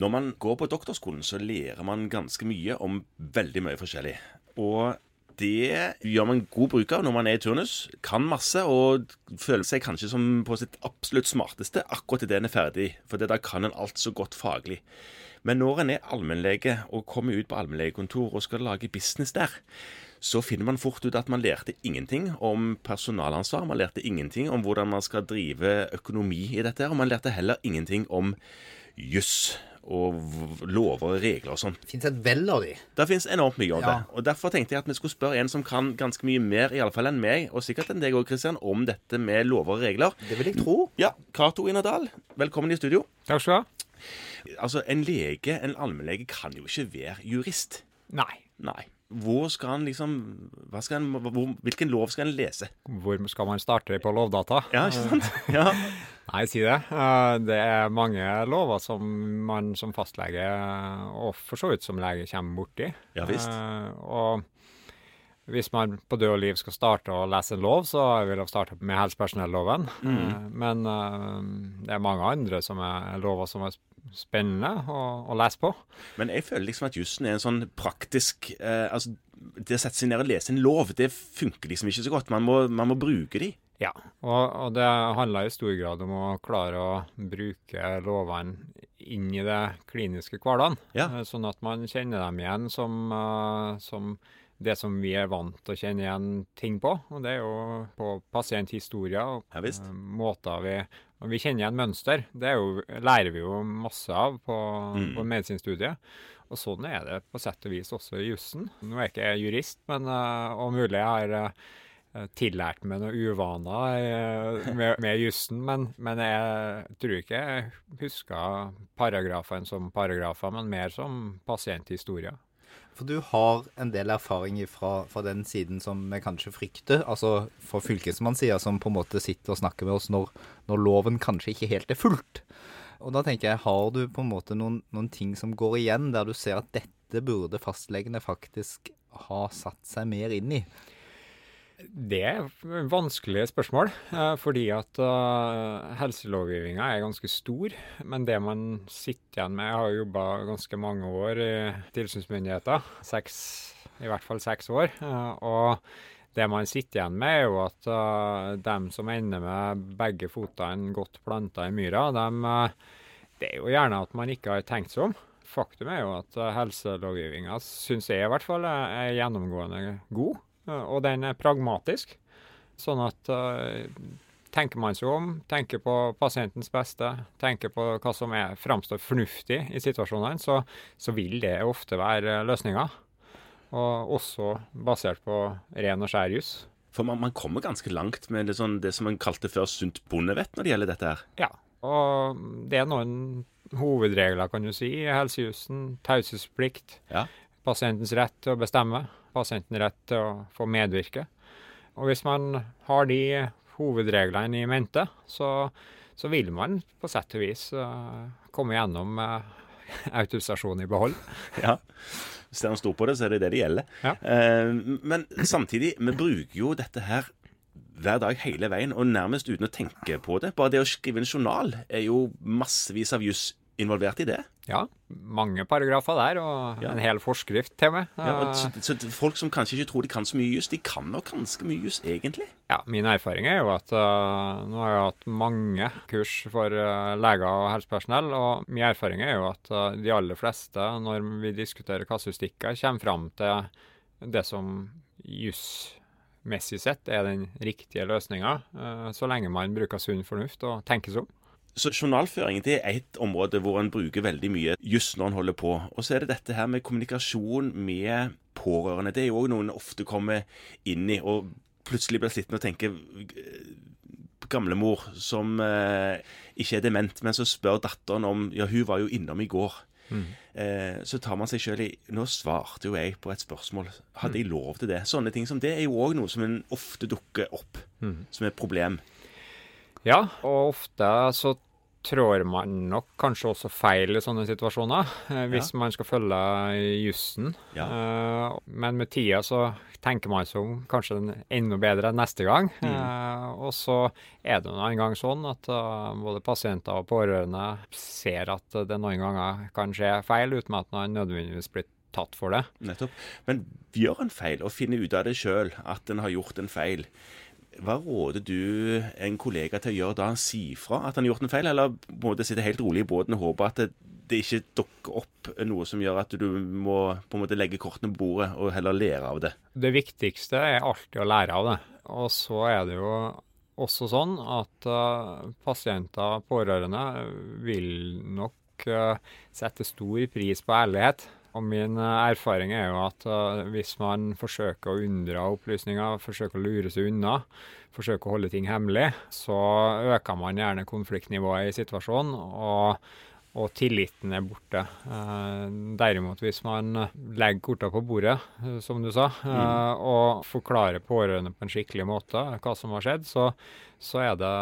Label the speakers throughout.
Speaker 1: Når man går på doktorskolen, så lærer man ganske mye om veldig mye forskjellig. Og det gjør man god bruk av når man er i turnus. Kan masse og føler seg kanskje som på sitt absolutt smarteste akkurat idet en er ferdig. For da kan en alt så godt faglig. Men når en er allmennlege og kommer ut på allmennlegekontor og skal lage business der, så finner man fort ut at man lærte ingenting om personalansvar. Man lærte ingenting om hvordan man skal drive økonomi i dette, og man lærte heller ingenting om juss og lover og regler og sånn.
Speaker 2: Det fins et vell av de.
Speaker 1: Det fins enormt mye av
Speaker 2: Ja.
Speaker 1: det. Og Derfor tenkte jeg at vi skulle spørre en som kan ganske mye mer i alle fall enn meg, og sikkert enn deg òg, Kristian, om dette med lover og regler.
Speaker 2: Det vil jeg tro.
Speaker 1: Ja, Cato Inadal, velkommen i studio.
Speaker 3: Takk skal du ha.
Speaker 1: Altså, En lege, en allmennlege, kan jo ikke være jurist.
Speaker 3: Nei.
Speaker 1: Nei. Hvor skal han liksom hva skal han, hvor, Hvilken lov skal han lese?
Speaker 3: Hvor skal man starte på Lovdata?
Speaker 1: Ja, ikke sant? Ja.
Speaker 3: Nei, si det. Eh, Det er mange lover som man som fastlege, og for så vidt som lege, kommer borti.
Speaker 1: Ja, visst.
Speaker 3: Eh, Og hvis man på død og liv skal starte å lese en lov, så vil jeg starte med helsepersonelloven.
Speaker 1: Mm.
Speaker 3: Eh, Men eh, det er mange andre som er lover som er spennende å, å lese på.
Speaker 1: Men jeg føler liksom at jussen er en sånn praktisk eh, altså, Det å sette seg ned og lese en lov, det funker liksom ikke så godt. Man må, man må bruke de.
Speaker 3: Ja, og, og det handler i stor grad om å klare å bruke lovene inn i det kliniske hverdagen.
Speaker 1: Ja.
Speaker 3: Eh, Sånn at man kjenner dem igjen som, eh, som det som vi er vant til å kjenne igjen ting på. Og det er jo på pasienthistorier og
Speaker 1: Ja
Speaker 3: eh, måter vi og Vi kjenner igjen mønster. Det er jo, lærer vi jo masse av på,
Speaker 1: Mm.
Speaker 3: på medisinstudiet. Og sånn er det på sett og vis også i jussen. Nå er jeg ikke jurist, men eh, om mulig jeg har tillært meg noen uvaner eh, med, med jussen, men, men jeg tror ikke jeg husker paragrafene som paragrafer, men mer som pasienthistorier.
Speaker 2: For du har en del erfaring fra, fra den siden som vi kanskje frykter, altså fra fylkesmannssida, som på en måte sitter og snakker med oss når, når loven kanskje ikke helt er fulgt. Og da tenker jeg, har du på en måte noen, noen ting som går igjen, der du ser at dette burde fastlegene faktisk ha satt seg mer inn i?
Speaker 3: Det er vanskelige spørsmål, eh, fordi at uh, helselovgivninga er ganske stor. Men det man sitter igjen med Jeg har jobba ganske mange år i tilsynsmyndigheter. Seks, I hvert fall seks år. eh, og det man sitter igjen med, er jo at dem som ender med begge fotene godt planta i myra, dem, eh, det er jo gjerne at man ikke har tenkt seg om. Faktum er jo at helselovgivninga, syns jeg i hvert fall, er gjennomgående god. Eh, og den er pragmatisk. Sånn at eh, tenker man seg om, tenker på pasientens beste, tenker på hva som er, framstår fornuftig i situasjonene, så, så vil det ofte være løsninger. Og også basert på ren og skjær jus.
Speaker 1: For man, man kommer ganske langt med det, sånn, det som man kalte før sunt bondevett når det gjelder dette her.
Speaker 3: Ja. Og det er noen hovedregler, kan du si, i helsejussen. Taushetsplikt.
Speaker 1: Ja.
Speaker 3: Pasientens rett til å bestemme. Pasientens rett til å få medvirke. Og hvis man har de hovedreglene i mente, så, så vil man på sett og vis uh, komme gjennom med autorisasjon i behold.
Speaker 1: Ja. Hvis en står på det, så er det det det gjelder.
Speaker 3: Ja.
Speaker 1: Uh, men samtidig, vi bruker jo dette her hver dag hele veien, og nærmest uten å tenke på det. Bare det å skrive en journal er jo massevis av juss involvert i det.
Speaker 3: Ja, mange paragrafer der, og
Speaker 1: Ja.
Speaker 3: en hel forskrift til meg.
Speaker 1: Ja, så, så folk som kanskje ikke tror de kan så mye juss, de kan nok ganske mye juss, egentlig.
Speaker 3: Ja, min erfaring er jo at uh, nå har jeg hatt mange kurs for uh, leger og helsepersonell, og min erfaring er jo at uh, de aller fleste, når vi diskuterer kasustikker, kommer fram til det som jussmessig sett er den riktige løsninga, så lenge man bruker sunn fornuft og tenker seg om.
Speaker 1: Så journalføring det er et område hvor en bruker veldig mye juss når en holder på. Og så er det dette her med kommunikasjon med pårørende. Det er jo òg noe en ofte kommer inn i, og plutselig blir sittende og tenke Gamlemor som eh, ikke er dement, men så spør datteren om Ja, hun var jo innom i går. Eh, så tar man seg sjøl i Nå svarte jo jeg på et spørsmål. Hadde jeg lov til det? Sånne ting som det er jo òg noe som en ofte dukker opp som et problem.
Speaker 3: Ja, og ofte så trår man nok kanskje også feil i sånne situasjoner, eh, hvis man skal følge jussen.
Speaker 1: Ja.
Speaker 3: Eh, men med tida så tenker man seg om kanskje den enda bedre neste gang.
Speaker 1: Mm.
Speaker 3: Eh, og så er det noen gang sånn at både pasienter og pårørende ser at det noen ganger kan skje feil, uten at man nødvendigvis blir tatt for det.
Speaker 1: Nettopp. Men gjør en feil, og finner ut av det sjøl, at en har gjort en feil. Hva råder du en kollega til å gjøre da sier fra at han har gjort en feil, eller må det sitte helt rolig i båten og håpe at det, det ikke dukker opp noe som gjør at du må på en måte legge kortene på bordet og heller lære av det?
Speaker 3: Det viktigste er alltid å lære av det. Og så er det jo også sånn at uh, pasienter, pårørende, vil nok uh, sette stor pris på ærlighet. Og min erfaring er jo at uh, hvis man forsøker å unndra opplysninger, forsøker å lure seg unna, forsøker å holde ting hemmelig, så øker man gjerne konfliktnivået i situasjonen. og og tilliten er borte. Eh, derimot, hvis man legger kortene på bordet, eh, som du sa, eh,
Speaker 1: Mm.
Speaker 3: og forklarer pårørende på en skikkelig måte hva som har skjedd, så, så er det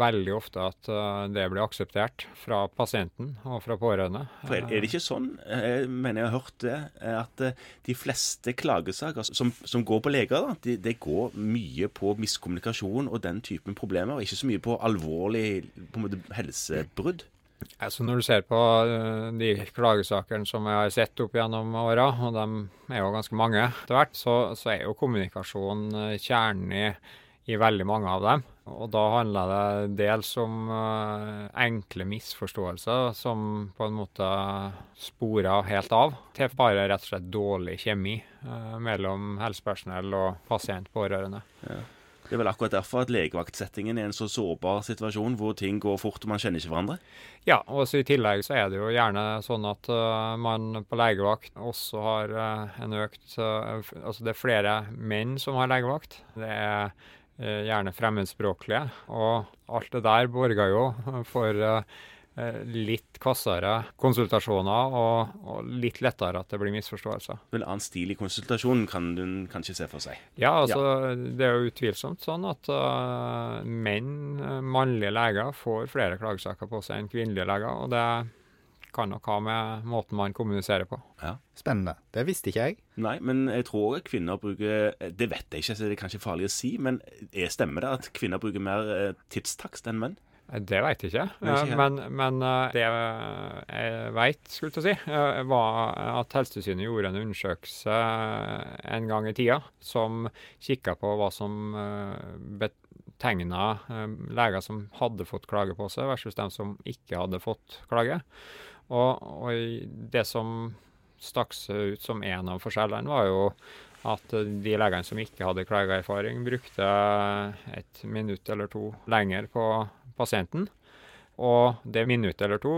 Speaker 3: veldig ofte at det blir akseptert fra pasienten og fra pårørende.
Speaker 1: For er, det ikke sånn, jeg mener jeg har hørt det, at de fleste klagesaker som, som går på leger, da, det de går mye på miskommunikasjon og den typen problemer, og ikke så mye på alvorlig på måte, helsebrudd?
Speaker 3: Altså Når du ser på uh, de klagesakene som jeg har sett opp gjennom åra, og de er jo ganske mange etter hvert, så, så er jo kommunikasjon uh, kjernen i, i, veldig mange av dem. Og da handler det dels om uh, enkle misforståelser som på en måte sporer helt av, til bare rett og slett dårlig kjemi mellom helsepersonell og pasient-pårørende.
Speaker 1: Ja. Det er vel akkurat derfor at legevaktsettingen er en så sårbar situasjon, hvor ting går fort og man kjenner ikke hverandre?
Speaker 3: Ja, og i tillegg så er det jo gjerne sånn at uh, man på legevakt også har uh, en økt uh, Altså det er flere menn som har legevakt. Det er gjerne fremmedspråklige. Og alt det der borger jo for litt kvassere konsultasjoner og, og, litt lettere at det blir misforståelser.
Speaker 1: En annen stil i konsultasjonen kan du kanskje se for seg?
Speaker 3: Ja, altså ja. det er jo utvilsomt sånn at uh, menn, mannlige leger, får flere klagesaker på seg enn kvinnelige leger. og det kan nok ha med måten man kommuniserer på.
Speaker 1: Ja.
Speaker 2: Spennende. Det visste ikke jeg.
Speaker 1: Nei, men jeg tror kvinner bruker Det vet jeg ikke, så det er kanskje farlig å si, men er stemmer det at kvinner bruker mer tidstakst enn menn?
Speaker 3: Det veit jeg ikke. ikke men, men, det jeg veit, skulle jeg si, var at Helsetilsynet gjorde en undersøkelse en gang i tida som kikka på hva som betegna leger som hadde fått klage på seg, versus dem som ikke hadde fått klage. Og, og det som stakk seg ut som en av forskjellene, var jo at de legene som ikke hadde klageerfaring, brukte et minutt eller to lenger på pasienten. Og det minuttet eller to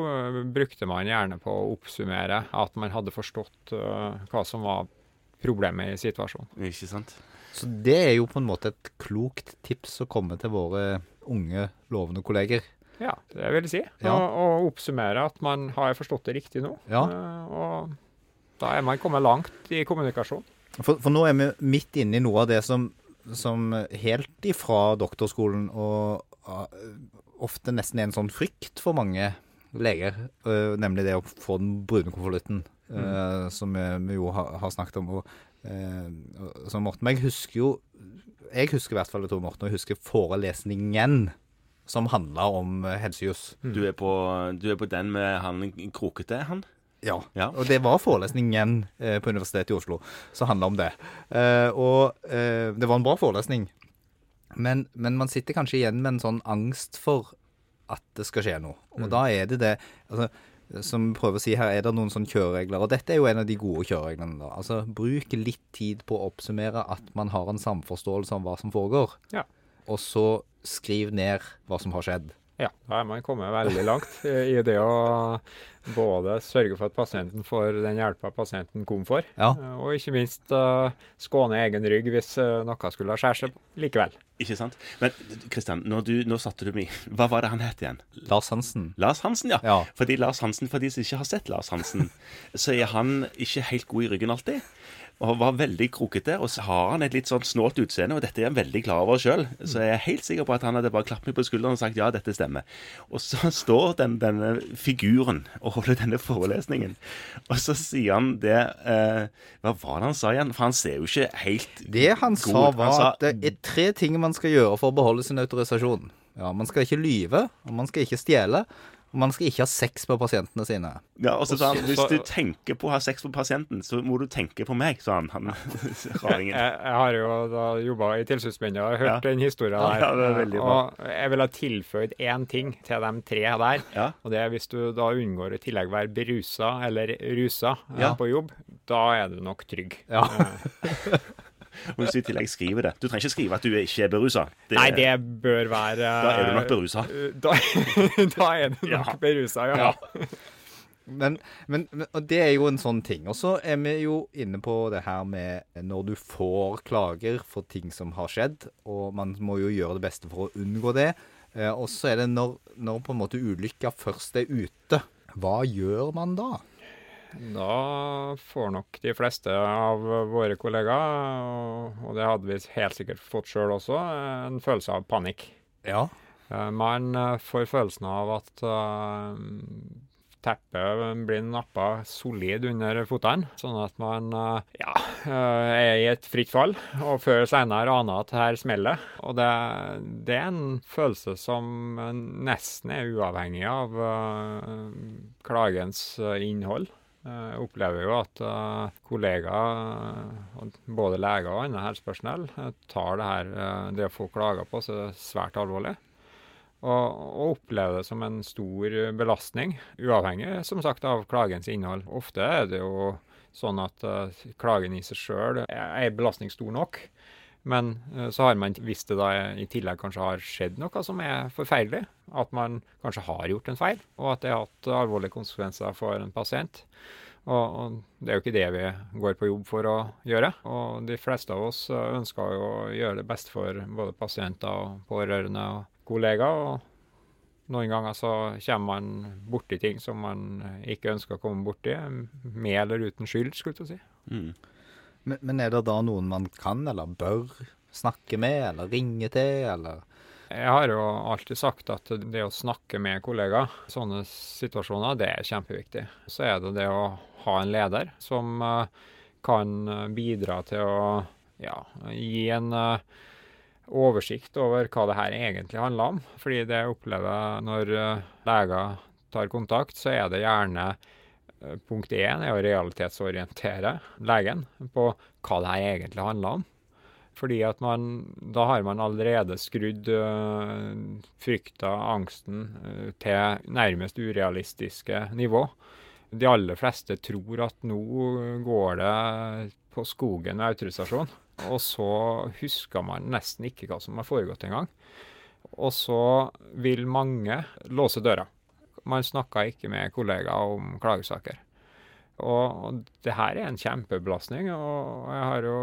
Speaker 3: brukte man gjerne på å oppsummere at man hadde forstått uh, hva som var problemet i situasjonen.
Speaker 1: Ikke sant?
Speaker 2: Så det er jo på en måte et klokt tips å komme til våre unge, lovende kolleger.
Speaker 3: Ja, det vil jeg si. Ja. Å oppsummere at man har forstått det riktig nå.
Speaker 2: Ja.
Speaker 3: Uh, og da er man kommet langt i kommunikasjon.
Speaker 2: For, for, nå er vi midt inne i noe av det som, som helt ifra doktorskolen og ofte nesten en sånn frykt for mange leger, uh, nemlig det å få den brune konvolutten, uh, mm. som vi, vi, jo har, har snakket om. Og, så Morten, men jeg husker jo Jeg husker i hvert fall det, Tor Morten, og jeg husker forelesningen som handla om helsejus.
Speaker 1: Mm. Du, er på, du er på den med han krokete, han?
Speaker 2: Ja. ja. Og det var forelesningen eh, på Universitetet i Oslo som handla om det. Eh, og eh, det var en bra forelesning. Men, men, man sitter kanskje igjen med en sånn angst for at det skal skje noe. Og mm. da er det det altså, Som vi prøver å si her, er det noen sånne kjøreregler. Og dette er jo en av de gode kjørereglene. da. Altså, Bruk litt tid på å oppsummere at man har en samforståelse om hva som foregår.
Speaker 3: Ja.
Speaker 2: Og så skriv ned hva som har skjedd.
Speaker 3: Ja, da er man kommet veldig langt i det å både sørge for at pasienten får den hjelpa pasienten kom for,
Speaker 2: Ja.
Speaker 3: eh, og ikke minst uh, skåne egen rygg hvis uh, noe skulle ha skjært seg likevel.
Speaker 1: Ikke sant? Men Kristian, nå, nå satte du meg Hva var det han het igjen?
Speaker 2: Lars Hansen.
Speaker 1: Lars Hansen, ja.
Speaker 2: Ja.
Speaker 1: Fordi Lars Hansen, for de som ikke har sett Lars Hansen, så er han ikke helt god i ryggen alltid. Og var veldig krokete. Og så har han et litt sånn snålt utseende, og dette er han veldig klar over sjøl. Så jeg er helt sikker på at han hadde bare klappet meg på skulderen og sagt ja, dette stemmer. Og så står den, denne figuren og holder denne forelesningen, og så sier han det eh, Hva var det han sa igjen? For han ser jo ikke helt
Speaker 2: Det han sa,
Speaker 1: god sa,
Speaker 2: var
Speaker 1: Han sa-
Speaker 2: at det er tre ting man skal gjøre for å beholde sin autorisasjon. Ja, Man skal ikke lyve, og man skal ikke stjele, man skal ikke ha sex på pasientene sine.
Speaker 1: Ja, og så sa han hvis du tenker på å ha sex på pasienten, så må du tenke på meg, sa han. han
Speaker 3: Jeg, jeg har jo da jobba i tilsynsmyndighet og hørt
Speaker 1: Ja.
Speaker 3: den historien der.
Speaker 1: ja, det er veldig bra.
Speaker 3: og jeg ville ha tilføyd én ting til de tre der.
Speaker 1: Ja.
Speaker 3: Og det er hvis du da unngår i tillegg være berusa eller rusa eh,
Speaker 1: Ja.
Speaker 3: på jobb, da er du nok trygg.
Speaker 2: Ja.
Speaker 1: Og hvis du i tillegg skriver det Du trenger ikke skrive at du ikke er berusa.
Speaker 3: Nei, det bør være
Speaker 1: Da er du nok berusa.
Speaker 3: Da, da er du nok
Speaker 1: Ja.
Speaker 3: berusa, ja.
Speaker 2: Men, men, men og det er jo en sånn ting. Og så er vi jo inne på det her med når du får klager for ting som har skjedd, og man må jo gjøre det beste for å unngå det. Eh, og så er det når, når på en måte ulykka først er ute. Hva gjør man da?
Speaker 3: Da får nok de fleste av våre kollegaer, og- det hadde vi helt sikkert fått sjøl også, en følelse av panikk.
Speaker 2: Ja.
Speaker 3: Eh, Man eh, får følelsen av at eh, teppet blir nappa solid under føttene, sånn at man ja, er i et fritt fall, og før eller senere aner at her smeller. Og det, det er en følelse som nesten er uavhengig av klagens innhold. Eh, Jeg opplever jo at eh, kollegaer, eh, både leger og annet helsepersonell, tar det her, det å få klager på seg svært alvorlig. Og, og opplever det som en stor belastning, uavhengig som sagt av klagens innhold. Ofte er det jo sånn at klagen i seg sjøl er en belastning stor nok. Men eh, så har man, hvis det da i tillegg kanskje har skjedd noe som er forferdelig, at man kanskje har gjort en feil, og at det har hatt alvorlige konsekvenser for en pasient. Og, og det er jo ikke det vi går på jobb for å gjøre. Og de fleste av oss eh, ønsker jo å gjøre det best for både pasienter og pårørende og kollegaer. Og noen ganger så kommer man borti ting som man ikke ønsker å komme borti, med eller uten skyld, skulle jeg si.
Speaker 1: Mm.
Speaker 2: Men, men er det da noen man kan eller bør snakke med, eller ringe til, eller
Speaker 3: Jeg har jo alltid sagt at det å snakke med kollegaer, i sånne situasjoner, det er kjempeviktig. Så er det det å ha en leder som eh, kan bidra til å ja, gi en eh, oversikt over hva det her egentlig handler om. Fordi det jeg opplever når eh, leger tar kontakt, så er det gjerne Punkt én er å realitetsorientere legen på hva det her egentlig handler om. Fordi at man, da har man allerede skrudd øh, frykta, angsten, øh, til nærmest urealistiske nivå. De aller fleste tror at nå går det på skogen med autorisasjon, og så husker man nesten ikke hva som har foregått engang. Og så vil mange låse døra. Man snakker ikke med kollegaer om klagesaker. Og og det her er en kjempebelastning, og jeg har jo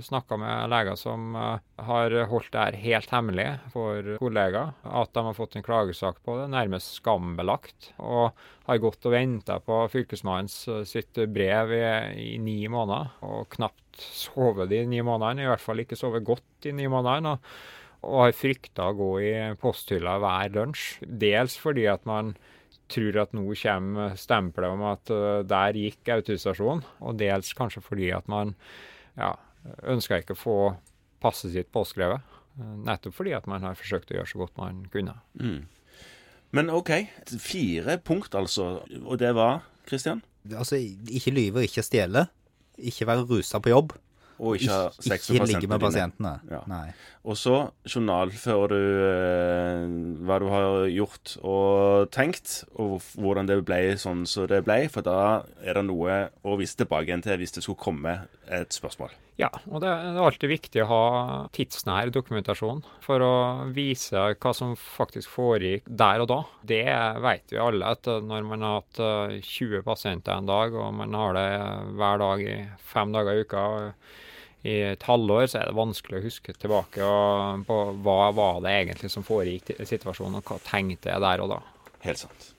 Speaker 3: snakka med leger som eh, har holdt det her helt hemmelig for kollegaer. At de har fått en klagesak på det, nærmest skambelagt. Og har gått og venta på fylkesmannens eh, sitt brev i, i ni måneder, og knapt sovet de ni månedene. I hvert fall ikke sovet godt i ni månedene. Og, og har frykta å gå i posthylla hver lunsj. Dels fordi at man tror at nå kommer stempelet om at uh, der gikk autorisasjonen, og dels kanskje fordi at man ja, ønska ikke å få passet sitt påskrevet. uh, Nettopp fordi at man har forsøkt å gjøre så godt man kunne.
Speaker 1: Mm. Men OK. Fire punkt, altså. Og det var, Kristian?
Speaker 2: Altså, ikke lyve, ikke stjele. Ikke være rusa på jobb.
Speaker 1: Og ikke ha
Speaker 2: Ikke,
Speaker 1: sex
Speaker 2: ikke
Speaker 1: med
Speaker 2: ligge med pasientene
Speaker 1: Ja.
Speaker 2: Nei.
Speaker 1: Og så journalfører du eh, hva du har gjort og tenkt, og hvordan det ble sånn som det ble. For da er det noe å vise tilbake igjen til hvis det skulle komme et spørsmål.
Speaker 3: Ja, og det er alltid viktig å ha tidsnær dokumentasjon for å vise hva som faktisk foregikk der og da. Det vet vi alle, at når man har hatt 20 eh, pasienter en dag, og man har det hver dag i fem dager i uka i et halvår, så er det vanskelig å huske tilbake på hva var det egentlig som foregikk i situasjonen, og hva tenkte jeg der og da.
Speaker 1: Helt sant.